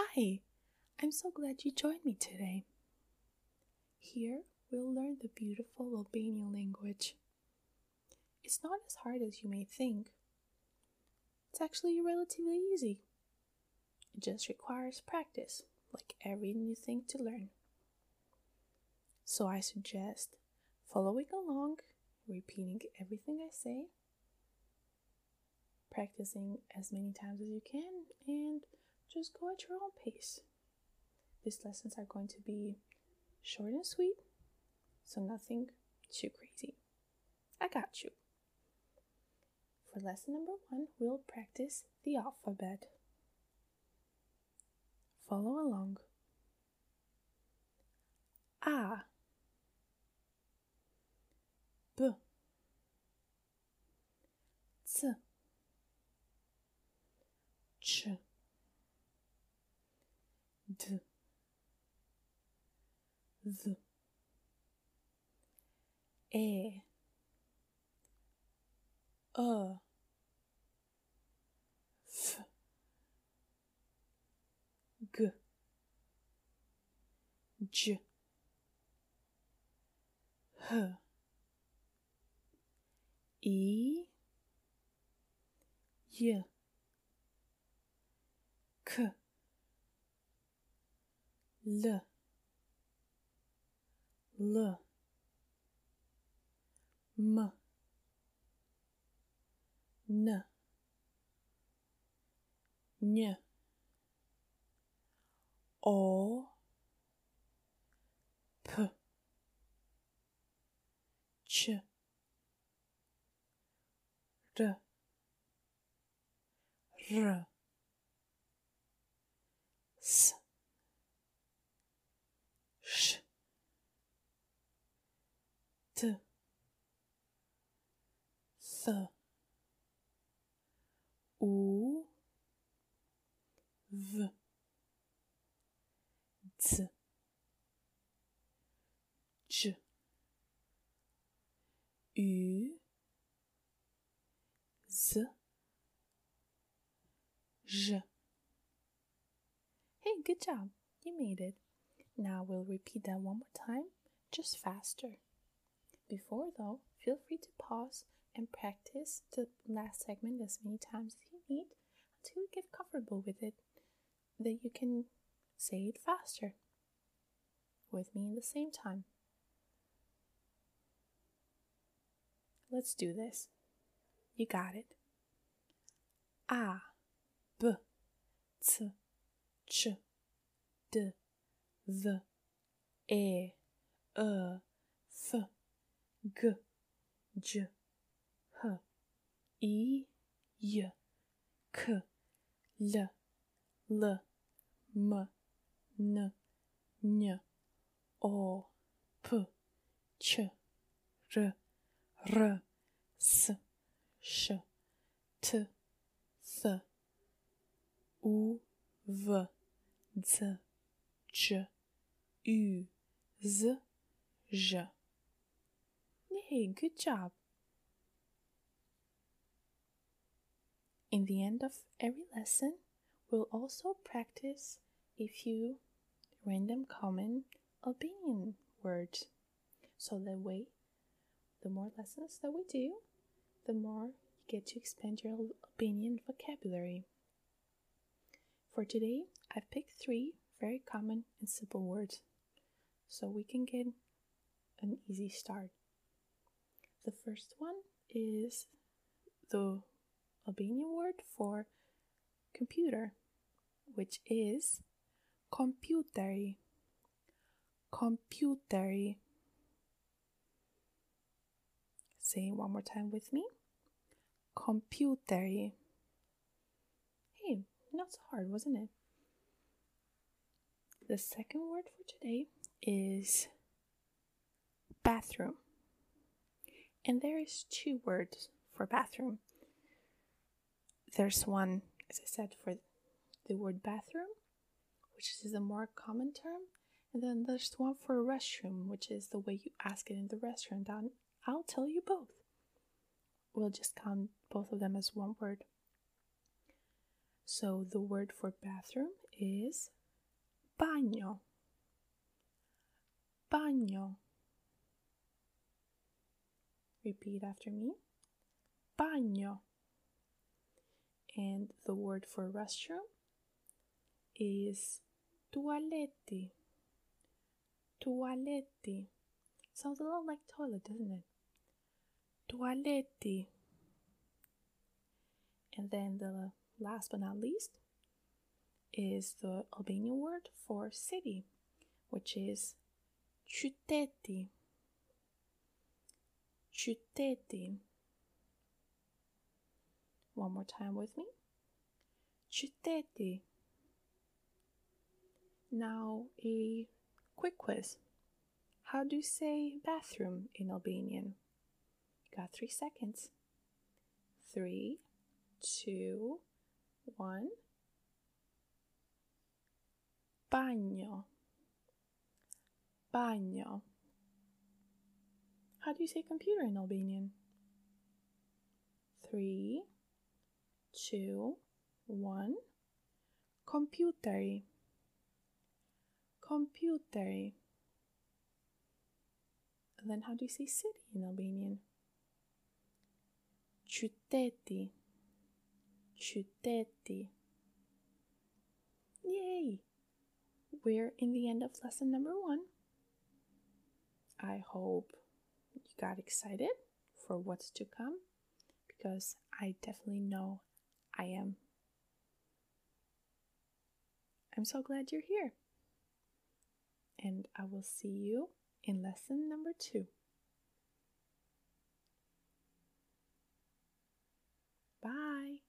Hi, I'm so glad you joined me today. Here we'll learn the beautiful Albanian language. It's not as hard as you may think. It's actually relatively easy. It just requires practice, like every new thing to learn. So I suggest following along, repeating everything I say, practicing as many times as you can, and just go at your own pace. These lessons are going to be short and sweet, so nothing too crazy. I got you. For lesson number one, we'll practice the alphabet. Follow along. A B C Ç D Z. I F. G. J H. I. J. K. L L. M. N. Ñ. O. P. Ç R. R S Ş T Th U V. Z Ç Ü. Z. J Hey, good job. You made it. Now we'll repeat that one more time, just faster. Before though, feel free to pause and practice the last segment as many times as you need until you get comfortable with it, that you can say it faster with me in the same time. Let's do this. You got it. A, B, C, Ç, D, V, E, I, F, G, J, I, J, K, L, L, M, N, Ñ, O, P, Q, R, R, S, Š, T, Th, U, V, Z, Č, U, Z, Ž. Hey, good job. In the end of every lesson, we'll also practice a few random common Albanian words. So that way, the more lessons that we do, the more you get to expand your Albanian vocabulary. For today, I've picked three very common and simple words so we can get an easy start. The first one is the Albanian word for computer, which is computeri. Computeri. Say one more time with me. Computeri. Hey, not so hard, wasn't it? The second word for today is bathroom. And there is two words for bathroom. There's one, as I said, for the word bathroom, which is a more common term, and then there's one for restroom, which is the way you ask it in the restaurant. I'll tell you both. We'll just count both of them as one word. So the word for bathroom is bagno. Bagno. Repeat after me. Bagno. And the word for restroom is toaletti. Toaletti. Sounds a lot like toilet, doesn't it? Toaletti. And then the last but not least is the Albanian word for city, which is qyteti. Qyteti. One more time with me. Qyteti. Now, a quick quiz. How do you say bathroom in Albanian? You got three seconds. Three, two, one. Bagno. Bagno. How do you say computer in Albanian? Three, two, one. Computer. Computer. Then how do you say city in Albanian? Qyteti. Qyteti. Yay! We're in the end of lesson number one. I hope you got excited for what's to come because I definitely know I am. I'm so glad you're here. And I will see you in lesson number two. Bye.